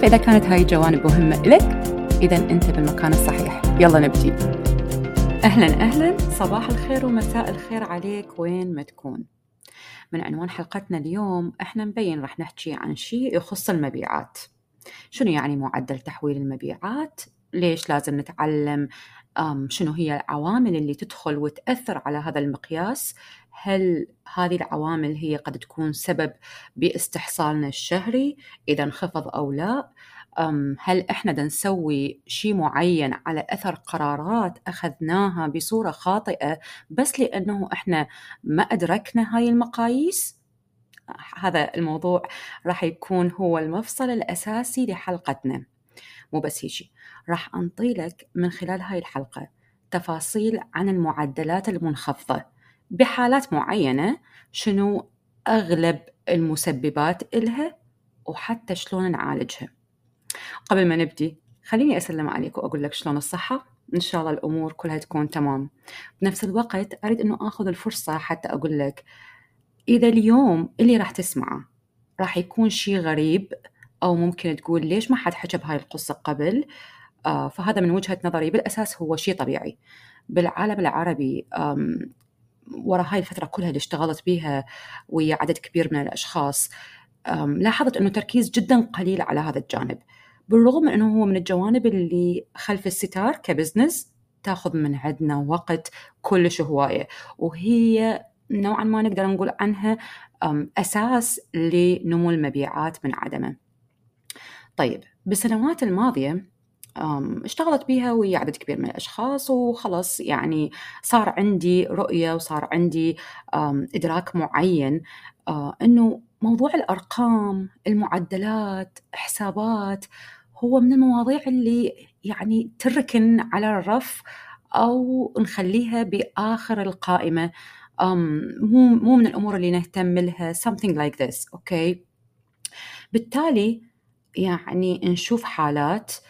فإذا كانت هاي الجوانب مهمة لك إذا أنت بالمكان الصحيح. يلا نبدي. أهلا أهلا. صباح الخير ومساء الخير عليك. وين ما تكون. من عنوان حلقتنا اليوم إحنا مبين راح نحكي عن شيء يخص المبيعات. شنو يعني معدل تحويل المبيعات؟ ليش لازم نتعلم شنو هي العوامل اللي تدخل وتأثر على هذا المقياس؟ هل هذه العوامل هي قد تكون سبب باستحصالنا الشهري؟ إذا انخفض أو لا هل إحنا دا نسوي شيء معين على أثر قرارات أخذناها بصورة خاطئة بس لأنه إحنا ما أدركنا هاي المقاييس؟ هذا الموضوع راح يكون هو المفصل الأساسي لحلقتنا. مو بس هيجي راح أنطيلك من خلال هاي الحلقة تفاصيل عن المعدلات المنخفضة. بحالات معينة شنو أغلب المسببات إلها وحتى شلون نعالجها. قبل ما نبدي خليني أسلم عليك وأقول لك شلون الصحة. إن شاء الله الأمور كلها تكون تمام. بنفس الوقت أريد أنه أخذ الفرصة حتى أقول لك إذا اليوم اللي راح تسمعه راح يكون شيء غريب أو ممكن تقول ليش ما حد حكى بهاي القصة قبل آه فهذا من وجهة نظري. بالأساس هو شيء طبيعي. بالعالم العربي ورا هاي الفترة كلها اللي اشتغلت بيها ويا عدد كبير من الأشخاص لاحظت أنه تركيز جدا قليل على هذا الجانب بالرغم من أنه هو من الجوانب اللي خلف الستار كبزنس تاخذ من عندنا وقت كلش هواية وهي نوعا ما نقدر نقول عنها أساس لنمو المبيعات من عدمه. طيب بالسنوات الماضية اشتغلت بيها ويا عدد كبير من الأشخاص وخلص يعني صار عندي رؤية وصار عندي إدراك معين أنه موضوع الأرقام المعدلات حسابات هو من المواضيع اللي يعني تركن على الرف أو نخليها بآخر القائمة مو مو من الأمور اللي نهتم لها something like this أوكي okay? بالتالي يعني نشوف حالات آه،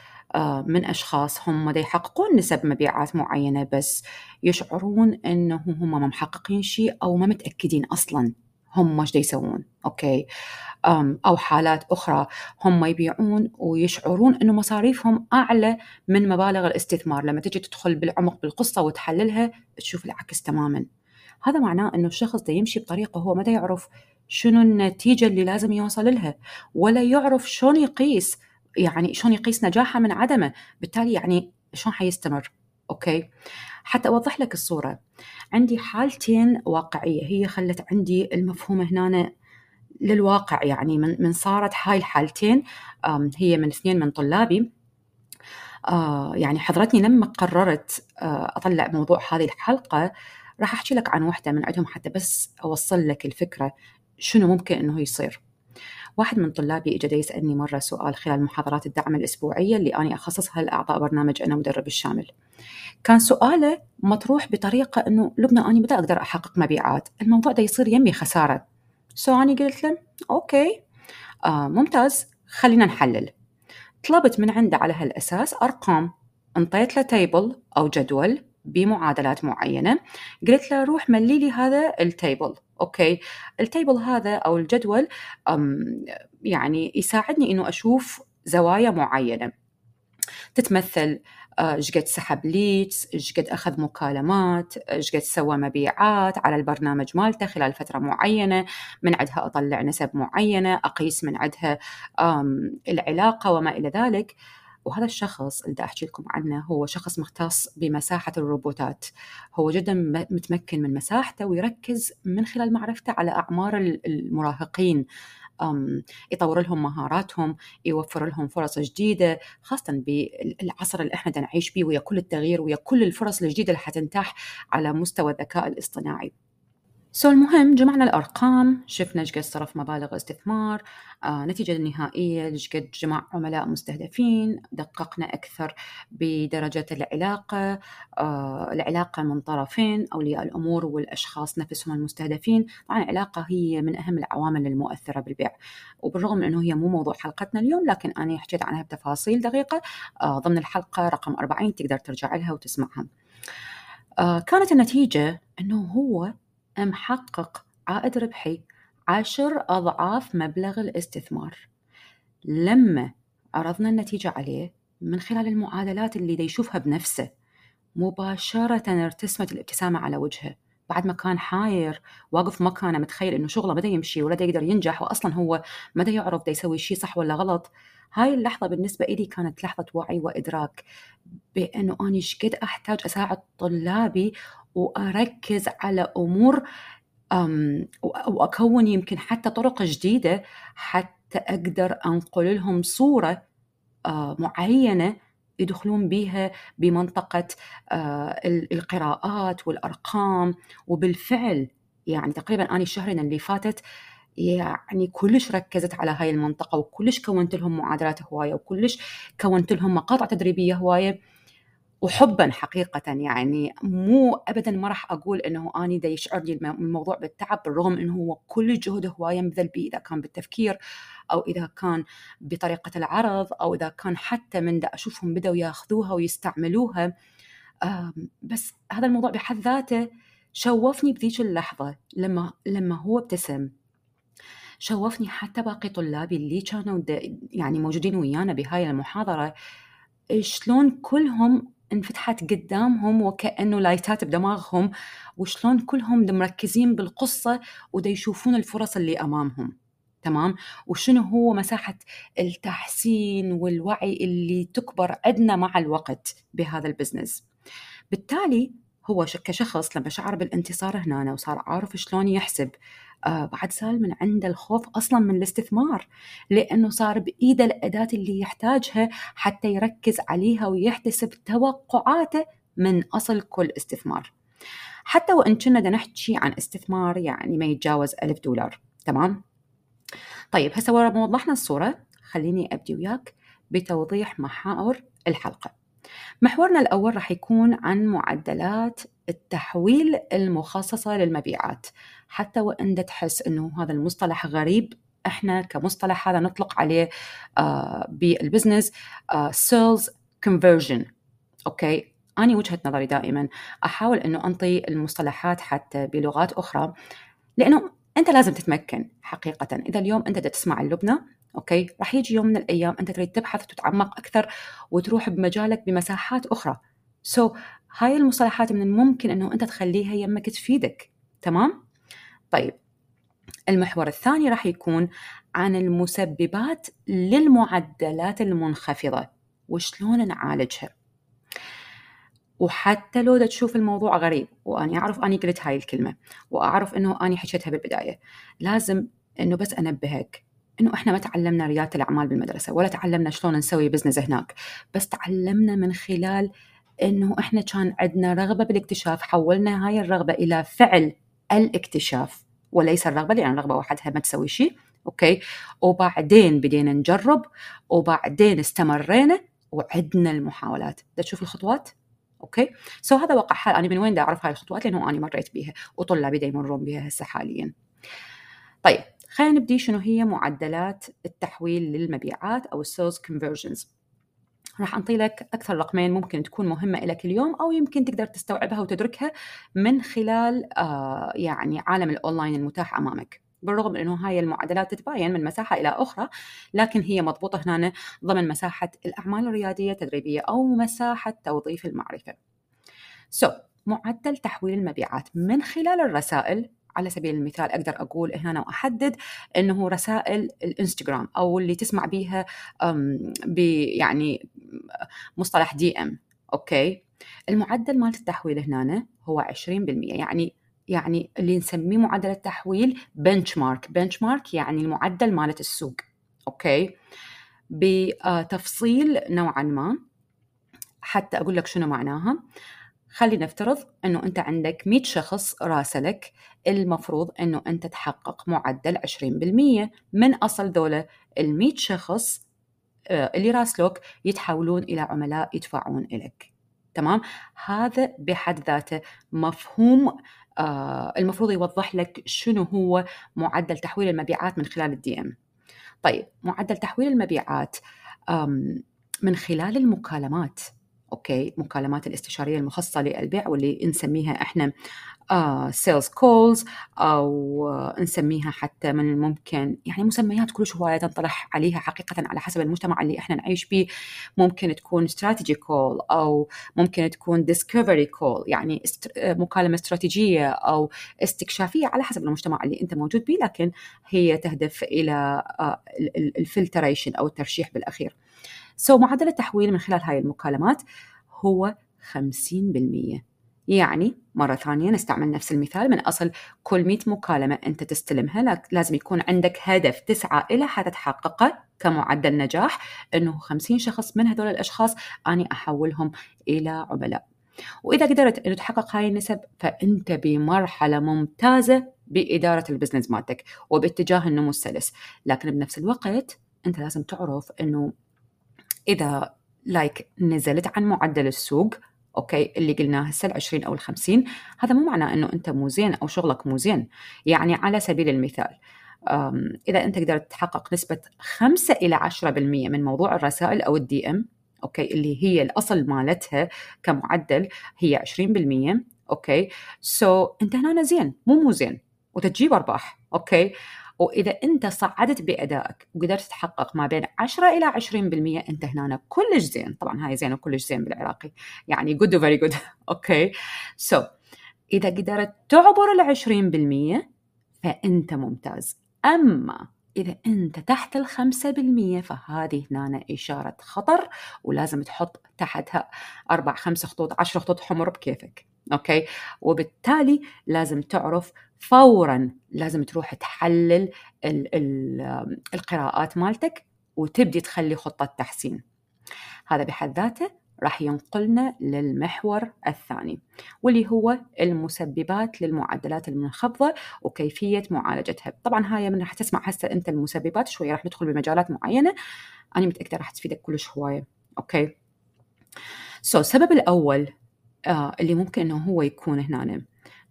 من أشخاص هم دا يحققون نسب مبيعات معينة بس يشعرون أنه هم ما محققين شيء أو ما متأكدين أصلا هم إيش يسوون أوكي؟ أو حالات أخرى هم يبيعون ويشعرون إنه مصاريفهم أعلى من مبالغ الاستثمار. لما تجي تدخل بالعمق بالقصة وتحللها تشوف العكس تماما. هذا معناه إنه الشخص ده يمشي بطريقة هو ما يعرف؟ شنو النتيجة اللي لازم يوصل لها؟ ولا يعرف شلون يقيس يعني شلون يقيس نجاحه من عدمه. بالتالي يعني شلون حيستمر؟ أوكي؟ حتى أوضح لك الصورة. عندي حالتين واقعية. هي خلت عندي المفهوم هنا للواقع يعني من من صارت هاي الحالتين. هي من اثنين من طلابي. آه، يعني حضرتني لما قررت آه، أطلع موضوع هذه الحلقة راح أحكي لك عن واحدة من عندهم حتى بس أوصل لك الفكرة شنو ممكن إنه يصير. واحد من طلابي اجى يسألني مرة سؤال خلال محاضرات الدعم الأسبوعية اللي أني أخصصها لأعضاء برنامج أنا مدرب الشامل. كان سؤاله مطروح بطريقة إنه لبنى أني متى أقدر أحقق مبيعات؟ الموضوع ده يصير يمي خسارة. so أني قلت له okay آه ممتاز خلينا نحلل. طلبت من عنده على هالأساس أرقام انطيت له table أو جدول بمعادلات معينة. قلت له روح ملي لي هذا ال table okay؟ ال table هذا أو الجدول يعني يساعدني إنه أشوف زوايا معينة. تتمثل آه، إيش قد سحب leads، إيش قد أخذ مكالمات، إيش قد سوى مبيعات على البرنامج مالته خلال فترة معينة، من عندها أطلع نسب معينة، أقيس من عندها العلاقة وما إلى ذلك. وهذا الشخص اللي بدي أحكي لكم عنه هو شخص مختص بمساحة الروبوتات. هو جدا متمكن من مساحته ويركز من خلال معرفته على أعمار المراهقين. يطور لهم مهاراتهم يوفر لهم فرص جديدة خاصة بالعصر اللي إحنا نعيش به ويا كل التغيير ويا كل الفرص الجديدة اللي حتنتاح على مستوى الذكاء الاصطناعي. سو المهم جمعنا الأرقام شفنا إيش قد صرف مبالغ استثمار آه، النتيجة النهائية قد جمع عملاء مستهدفين دققنا أكثر بدرجة العلاقة آه، العلاقة من طرفين أولياء الأمور والأشخاص نفسهم المستهدفين. طبعا العلاقة هي من أهم العوامل المؤثرة بالبيع. وبالرغم من أنه هي مو موضوع حلقتنا اليوم لكن أنا حكيت عنها بتفاصيل دقيقة آه، ضمن الحلقة رقم 40 تقدر ترجع لها وتسمعها. آه، كانت النتيجة أنه هو محقق عائد ربحي عشر أضعاف مبلغ الاستثمار. لما عرضنا النتيجة عليه من خلال المعادلات اللي يشوفها بنفسه مباشرة ارتسمت الابتسامة على وجهه. بعد ما كان حاير واقف مكانه متخيل إنه شغله ما يمشي ولا يقدر ينجح واصلا هو ما يعرف دا يسوي شيء صح ولا غلط. هاي اللحظة بالنسبة إلي كانت لحظة وعي وإدراك بأنه أنا قد أحتاج أساعد طلابي وأركز على أمور وأكون يمكن حتى طرق جديدة حتى أقدر أنقل لهم صورة آه، معينة يدخلون بها بمنطقة آه، القراءات والأرقام. وبالفعل يعني تقريبا أنا الشهرين اللي فاتت يعني كلش ركزت على هاي المنطقة وكلش كونت لهم معادلات هواية وكلش كونت لهم مقاطع تدريبية هواية. وحبا حقيقة يعني مو أبدا ما راح أقول أنه أني دا يشعرني الموضوع بالتعب بالرغم أنه هو كل جهد هواية ينبذل به إذا كان بالتفكير أو إذا كان بطريقة العرض أو إذا كان حتى من دا أشوفهم بدأوا ياخذوها ويستعملوها. بس هذا الموضوع بحد ذاته شوفني بذيك اللحظة لما لما هو ابتسم. شوفني حتى باقي طلابي اللي كانوا يعني موجودين ويانا بهاي المحاضرة شلون كلهم انفتحت قدامهم وكأنه لايتات بدماغهم وشلون كلهم مركزين بالقصة ودا يشوفون الفرص اللي أمامهم. تمام؟ وشنو هو مساحة التحسين والوعي اللي تكبر عندنا مع الوقت بهذا البزنس. بالتالي هو كشخص لما شعر بالانتصار هنا وصار عارف شلون يحسب بعد سال من عنده الخوف أصلا من الاستثمار لأنه صار بإيده الأداة اللي يحتاجها حتى يركز عليها ويحتسب توقعاته من أصل كل استثمار. حتى وإن كنا نحكي عن استثمار يعني ما يتجاوز ألف دولار تمام؟ طيب هسه ورا ما وضحنا الصورة خليني أبدي وياك بتوضيح محاور الحلقة. محورنا الأول راح يكون عن معدلات التحويل المخصصة للمبيعات. حتى وإن تحس أنه هذا المصطلح غريب إحنا كمصطلح هذا نطلق عليه آه بال business sales conversion okay؟ أنا وجهة نظري دائما. أحاول أنه أنطي المصطلحات حتى بلغات أخرى لأنه أنت لازم تتمكن حقيقة. إذا اليوم أنت تسمع اللبنى okay؟ راح يجي يوم من الأيام أنت تريد تبحث وتتعمق أكثر وتروح بمجالك بمساحات أخرى. سو so, هاي المصطلحات من الممكن إنه أنت تخليها يمك تفيدك. تمام؟ طيب المحور الثاني راح يكون عن المسببات للمعدلات المنخفضة. وشلون نعالجها؟ وحتى لو تشوف الموضوع غريب واني أعرف أني قلت هاي الكلمة وأعرف إنه أني حكيتها بالبداية لازم إنه بس أنبهك إنه إحنا ما تعلمنا ريادة الأعمال بالمدرسة ولا تعلمنا شلون نسوي business هناك. بس تعلمنا من خلال إنه إحنا كان عندنا رغبة بالاكتشاف حولنا هاي الرغبة إلى فعل الاكتشاف. وليس الرغبة لأن الرغبة وحدها ما تسوي شيء okay؟ وبعدين بدينا نجرب وبعدين استمرينا وعدنا المحاولات. دا تشوف الخطوات؟ okay؟ so هذا واقع حال أنا من وين دا أعرف هاي الخطوات؟ لأنه أنا مريت بيها وطلابي دا يمرون بها هسه حاليا. طيب خلينا نبدي شنو هي معدلات التحويل للمبيعات أو ال sales conversions راح أنطي لك أكثر رقمين ممكن تكون مهمة لك اليوم أو يمكن تقدر تستوعبها وتدركها من خلال آه يعني عالم الأونلاين المتاح أمامك بالرغم من إنه هاي المعادلات تتباين من مساحة إلى أخرى لكن هي مضبوطة هنا ضمن مساحة الأعمال الريادية التدريبية أو مساحة توظيف المعرفة. so, معدل تحويل المبيعات من خلال الرسائل على سبيل المثال أقدر أقول هنا وأحدد إنه رسائل الإنستغرام أو اللي تسمع بيها يعني مصطلح DM okay؟ المعدل مال التحويل هنا هو 20% يعني يعني اللي نسميه معدل التحويل benchmark benchmark يعني المعدل مالت السوق okay؟ بتفصيل نوعا ما حتى أقول لك شنو معناها. خلينا نفترض إنه أنت عندك 100 شخص راسلك المفروض إنه أنت تحقق معدل 20% من أصل ذولا ال 100 شخص آه، اللي راسلوك يتحولون إلى عملاء يدفعون لك تمام؟ هذا بحد ذاته مفهوم آه المفروض يوضح لك شنو هو معدل تحويل المبيعات من خلال الدي ام طيب معدل تحويل المبيعات من خلال المكالمات. okay مكالمات الاستشارية المخصصة للبيع واللي نسميها إحنا sales uh, calls أو uh, نسميها حتى من الممكن يعني مسميات كلش هوايه تنطرح عليها حقيقة على حسب المجتمع اللي إحنا نعيش فيه ممكن تكون strategy call أو ممكن تكون discovery call يعني است... مكالمة استراتيجية أو استكشافية على حسب المجتمع اللي أنت موجود به لكن هي تهدف إلى ال filtration أو الترشيح بالأخير. so, معدل التحويل من خلال هاي المكالمات هو 50% يعني مرة ثانية نستعمل نفس المثال من أصل كل 100 مكالمة أنت تستلمها لازم يكون عندك هدف تسعى إلى حتى تحققه كمعدل نجاح أنه 50 شخص من هذول الأشخاص أني أحولهم إلى عملاء. وإذا قدرت أنه تحقق هاي النسب فأنت بمرحلة ممتازة بإدارة ال business مالتك وباتجاه النمو السلس. لكن بنفس الوقت أنت لازم تعرف أنه إذا like نزلت عن معدل السوق okay؟ اللي قلناه هسه ال 20 أو ال 50 هذا مو معناه إنه أنت مو زين أو شغلك مو زين. يعني على سبيل المثال إذا أنت قدرت تحقق نسبة 5 إلى 10% من موضوع الرسائل أو ال DM okay؟ اللي هي الأصل مالتها كمعدل هي 20% okay؟ so, أنت هنا زين مو مو زين وتجيب أرباح okay؟ وإذا أنت صعدت بأدائك وقدرت تحقق ما بين 10 إلى 20% أنت هنا كلش زين. طبعا هاي زين وكلش زين بالعراقي. يعني good و very good okay so إذا قدرت تعبر ال 20% فأنت ممتاز. أما إذا أنت تحت الخمسة بالمية فهذه هنا إشارة خطر ولازم تحط تحتها أربع خمس خطوط عشر خطوط حمر بكيفك. أوكي؟ وبالتالي لازم تعرف فورا لازم تروح تحلل ال ال القراءات مالتك وتبدي تخلي خطة تحسين. هذا بحد ذاته راح ينقلنا للمحور الثاني واللي هو المسببات للمعدلات المنخفضة وكيفية معالجتها. طبعا هاي من راح تسمع هسه أنت المسببات شوية راح ندخل بمجالات معينة. أنا متأكدة راح تفيدك كلش هواية. okay؟ so, السبب الأول اللي ممكن أنه هو يكون هنا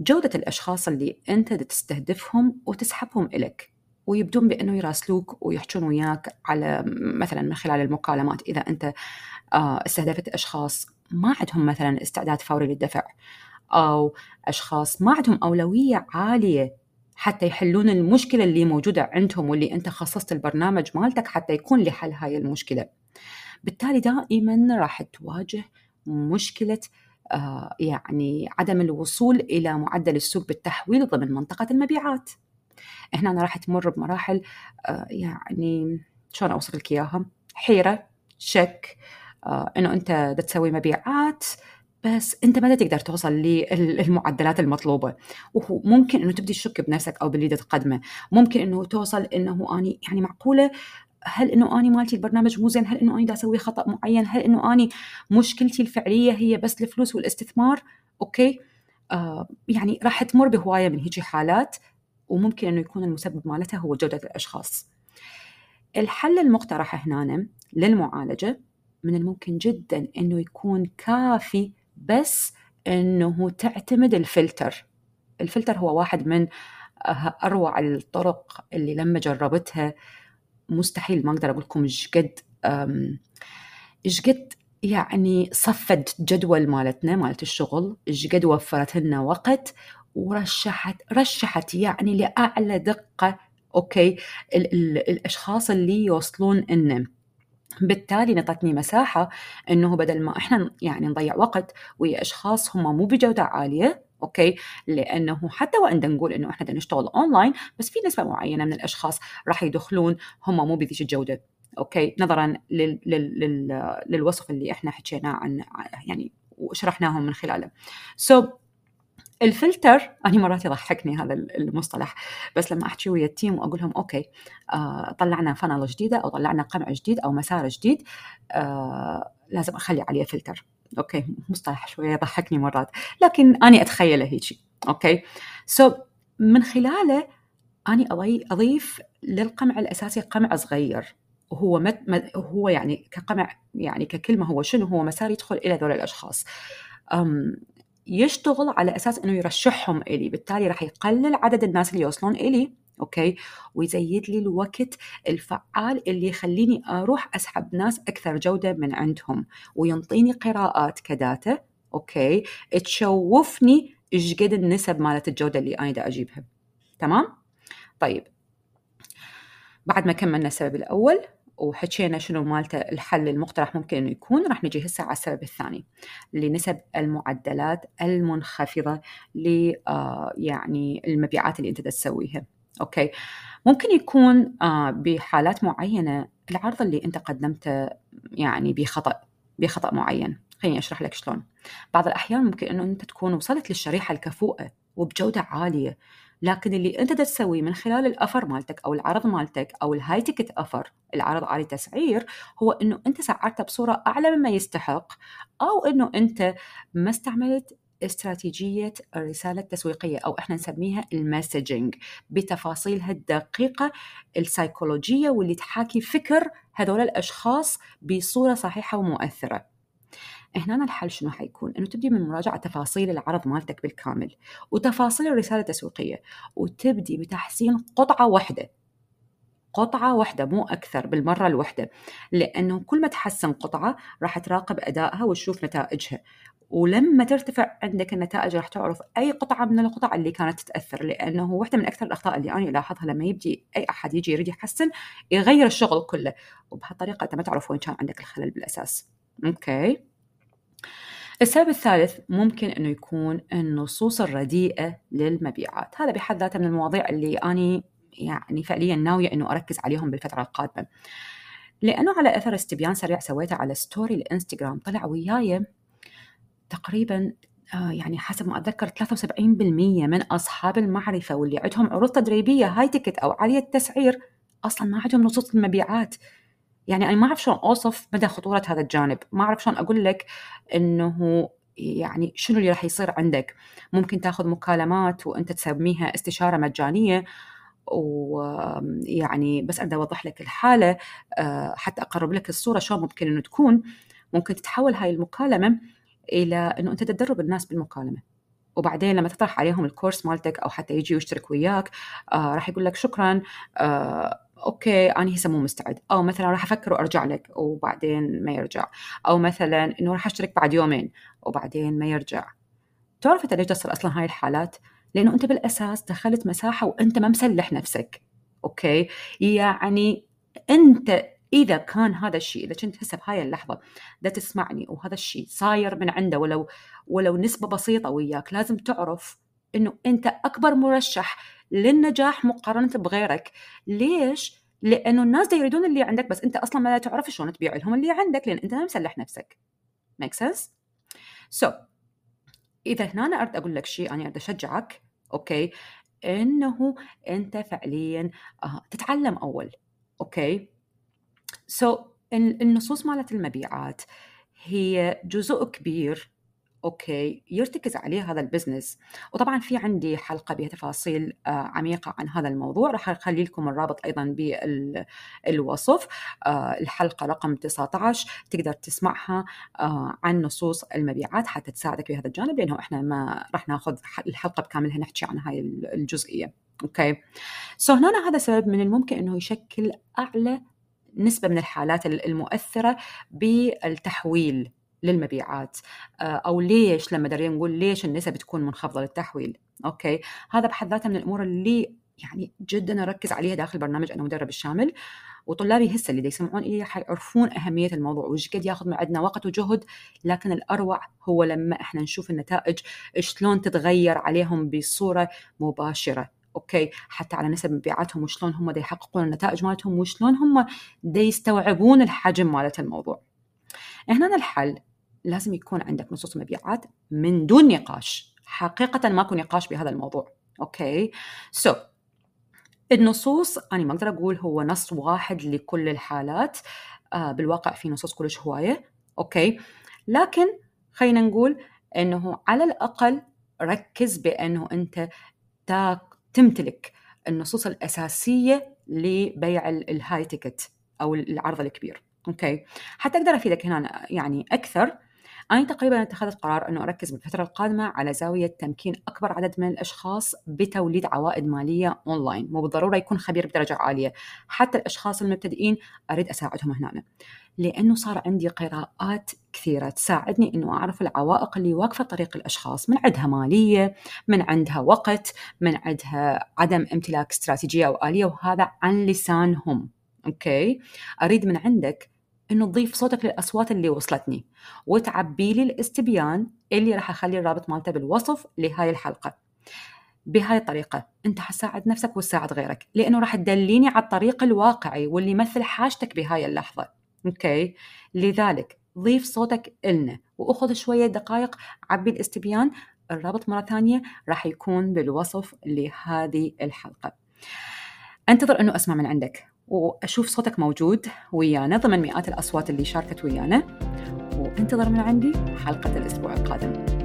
جودة الأشخاص اللي أنت تستهدفهم وتسحبهم إليك ويبدون بأنه يراسلوك ويحجون وياك على مثلا من خلال المكالمات إذا أنت آه، استهدفت أشخاص ما عندهم مثلا استعداد فوري للدفع أو أشخاص ما عندهم أولوية عالية حتى يحلون المشكلة اللي موجودة عندهم واللي أنت خصصت البرنامج مالتك حتى يكون لحل هاي المشكلة. بالتالي دائما راح تواجه مشكلة آه، يعني عدم الوصول إلى معدل السوق بالتحويل ضمن منطقة المبيعات. هنا راح تمر بمراحل آه، يعني شلون أوصف لك إياها حيرة شك آه، إنه أنت تسوي مبيعات بس أنت ما تقدر توصل للمعدلات المطلوبة. وممكن إنه تبدي تشك بنفسك أو باللي تقدمه ممكن إنه توصل إنه أني يعني معقولة هل إنه أني مالتي البرنامج مو زين؟ هل إنه أني دا أسوي خطأ معين؟ هل إنه أني مشكلتي الفعلية هي بس الفلوس والاستثمار؟ أوكي. آه يعني راح تمر بهواية من هيجي حالات وممكن إنه يكون المسبب مالتها هو جودة الأشخاص. الحل المقترح هنا للمعالجة من الممكن جدا إنه يكون كافي بس إنه تعتمد الفلتر. الفلتر هو واحد من أروع الطرق اللي لما جربتها مستحيل ما أقدر أقول لكم إيش قد إيش قد يعني صفت جدول مالتنا مالت الشغل إيش قد وفرت لنا وقت ورشحت رشحت يعني لأعلى دقة okay ال ال الأشخاص اللي يوصلون لنا بالتالي نطتني مساحة إنه بدل ما إحنا يعني نضيع وقت ويا أشخاص هم مو بجودة عالية أوكي؟ لأنه حتى وإن نقول إنه إحنا نشتغل اونلاين بس في نسبة معينة من الأشخاص راح يدخلون هم مو بذيك الجودة okay؟ نظرا لل لل لل للوصف اللي إحنا حكيناه عن يعني وشرحناه من خلاله. so, الفلتر أنا مرات يضحكني هذا المصطلح بس لما أحكي ويا ال team وأقول لهم okay آه طلعنا funnel جديدة أو طلعنا قمع جديد أو مسار جديد آه لازم أخلي عليه فلتر. okay مصطلح شوية يضحكني مرات لكن أنا أتخيله هيك okay؟ so, من خلاله أنا أضيف للقمع الأساسي قمع صغير. وهو مت هو يعني كقمع يعني ككلمة هو شنو هو مسار يدخل إلى ذول الأشخاص. يشتغل على أساس إنه يرشحهم إلي بالتالي راح يقلل عدد الناس اللي يوصلون إلي. okay؟ ويزيد لي الوقت الفعال اللي يخليني أروح أسحب ناس أكثر جودة من عندهم وينطيني قراءات ك data okay؟ تشوفني إيش قد النسب مالت الجودة اللي أنا دا أجيبها. تمام؟ طيب. بعد ما كملنا السبب الأول وحكينا شنو مالته الحل المقترح ممكن إنه يكون راح نجي هسه على السبب الثاني لنسب المعدلات المنخفضة ل آه، يعني المبيعات اللي أنت تسويها. okay. ممكن يكون آه، بحالات معينة العرض اللي أنت قدمته يعني بخطأ بخطأ معين. خليني أشرح لك شلون. بعض الأحيان ممكن إنه أنت تكون وصلت للشريحة الكفؤه وبجودة عالية لكن اللي أنت تسويه من خلال ال offer مالتك أو العرض مالتك أو ال high ticket offer العرض عالي تسعير هو إنه أنت سعرته بصورة أعلى مما يستحق أو إنه أنت ما استعملت استراتيجية الرسالة التسويقية أو إحنا نسميها المسجنج بتفاصيلها الدقيقة السيكولوجية واللي تحاكي فكر هذول الأشخاص بصورة صحيحة ومؤثرة. هنا الحل شنو حيكون؟ إنه تبدي من مراجعة تفاصيل العرض مالتك بالكامل وتفاصيل الرسالة التسويقية وتبدي بتحسين قطعة واحدة. قطعة واحدة مو أكثر بالمرة الواحدة لأنه كل ما تحسن قطعة راح تراقب أدائها وتشوف نتائجها. ولما ترتفع عندك النتائج راح تعرف أي قطعة من القطع اللي كانت تتأثر لأنه واحدة من أكثر الأخطاء اللي أنا ألاحظها لما يبدي أي أحد يجي يريد يحسن يغير الشغل كله. وبهالطريقة أنت ما تعرف وين كان عندك الخلل بالأساس. أوكي. السبب الثالث ممكن إنه يكون النصوص الرديئة للمبيعات، هذا بحد ذاته من المواضيع اللي أني يعني فعليا ناوية إنه أركز عليهم بالفترة القادمة. لأنه على أثر استبيان سريع سويته على story الإنستغرام طلع وياي تقريبا آه يعني حسب ما أتذكر 73% من أصحاب المعرفة واللي عندهم عروض تدريبية high ticket أو عالية التسعير أصلا ما عندهم نصوص المبيعات. يعني أنا ما أعرف شلون أوصف مدى خطورة هذا الجانب. ما أعرف شلون أقول لك إنه يعني شنو اللي راح يصير عندك. ممكن تاخذ مكالمات وأنت تسميها استشارة مجانية ويعني بس اريد أوضح لك الحالة آه، حتى أقرب لك الصورة شلون ممكن إنه تكون. ممكن تتحول هاي المكالمة إلى إنه أنت تدرب الناس بالمكالمه وبعدين لما تطرح عليهم ال course مالتك أو حتى يجي ويشترك وياك آه راح يقول لك شكرا آه okay أنا هسه مو مستعد. أو مثلا راح أفكر وأرجع لك وبعدين ما يرجع. أو مثلا إنه راح أشترك بعد يومين وبعدين ما يرجع. تعرف أنت ليش تصير أصلا هاي الحالات؟ لأنه أنت بالأساس دخلت مساحة وأنت ما مسلح نفسك. أوكي؟ يعني أنت إذا كان هذا الشيء إذا كنت هسه بهاي اللحظة دا تسمعني وهذا الشيء صاير من عنده ولو ولو نسبة بسيطة وياك لازم تعرف إنه أنت أكبر مرشح للنجاح مقارنة بغيرك. ليش؟ لأنه الناس دا يريدون اللي عندك بس أنت أصلا ما تعرف شلون تبيع لهم اللي عندك لأن أنت ما مسلح نفسك. make sense so إذا هنا أنا أريد أقول لك شيء أنا أريد أشجعك okay؟ إنه أنت فعليا آه تتعلم أول okay؟ so, النصوص مالت المبيعات هي جزء كبير okay يرتكز عليه هذا ال business وطبعا في عندي حلقة بها تفاصيل آه، عميقة عن هذا الموضوع. راح أخلي لكم الرابط أيضا بالوصف آه، الحلقة رقم 19 تقدر تسمعها آه، عن نصوص المبيعات حتى تساعدك في هذا الجانب لأنه إحنا ما راح ناخذ الحلقة بكاملها نحكي عن هاي الجزئية. okay. so هنا هذا سبب من الممكن إنه يشكل أعلى نسبة من الحالات المؤثرة بالتحويل للمبيعات. آه، أو ليش لما درينا نقول ليش النسب تكون منخفضة للتحويل. okay؟ هذا بحد ذاته من الأمور اللي يعني جدا أركز عليها داخل برنامج أنا مدرب الشامل. وطلابي هسه اللي يسمعون إلي حيعرفون أهمية الموضوع وش قد ياخذ من عندنا وقت وجهد لكن الأروع هو لما إحنا نشوف النتائج شلون تتغير عليهم بصورة مباشرة. أوكي حتى على نسب مبيعاتهم وشلون هم يحققون النتائج مالتهم وشلون هم يستوعبون الحجم مالت الموضوع. هنا الحل لازم يكون عندك نصوص مبيعات من دون نقاش حقيقة ماكو نقاش بهذا الموضوع okay؟ so, النصوص أنا ما أقدر أقول هو نص واحد لكل الحالات آه بالواقع في نصوص كلش هواية okay؟ لكن خلينا نقول أنه على الأقل ركز بأنه أنت تمتلك النصوص الأساسية لبيع ال high ticket أو العرض الكبير. okay؟ حتى أقدر أفيدك هنا يعني أكثر. أنا تقريبا اتخذت قرار أنه أركز بالفترة القادمة على زاوية تمكين أكبر عدد من الأشخاص بتوليد عوائد مالية أونلاين مو بالضرورة يكون خبير بدرجة عالية. حتى الأشخاص المبتدئين أريد أساعدهم هنا لأنه صار عندي قراءات كثيرة تساعدني أنه أعرف العوائق اللي واقفة طريق الأشخاص من عندها مالية من عندها وقت من عندها عدم امتلاك استراتيجية أو آلية وهذا عن لسانهم okay؟ أريد من عندك إنه تضيف صوتك للأصوات اللي وصلتني وتعبي لي الاستبيان اللي راح أخلي الرابط مالته بالوصف لهاي الحلقة. بهاي الطريقة أنت حتساعد نفسك وتساعد غيرك لأنه راح تدليني على الطريق الواقعي واللي يمثل حاجتك بهاي اللحظة. okay؟ لذلك ضيف صوتك إلنا وأخذ شوية دقائق عبي الاستبيان. الرابط مرة ثانية راح يكون بالوصف لهذه الحلقة. أنتظر أنه أسمع من عندك وأشوف صوتك موجود ويانا ضمن مئات الأصوات اللي شاركت ويانا. وأنتظر من عندي حلقة الأسبوع القادم.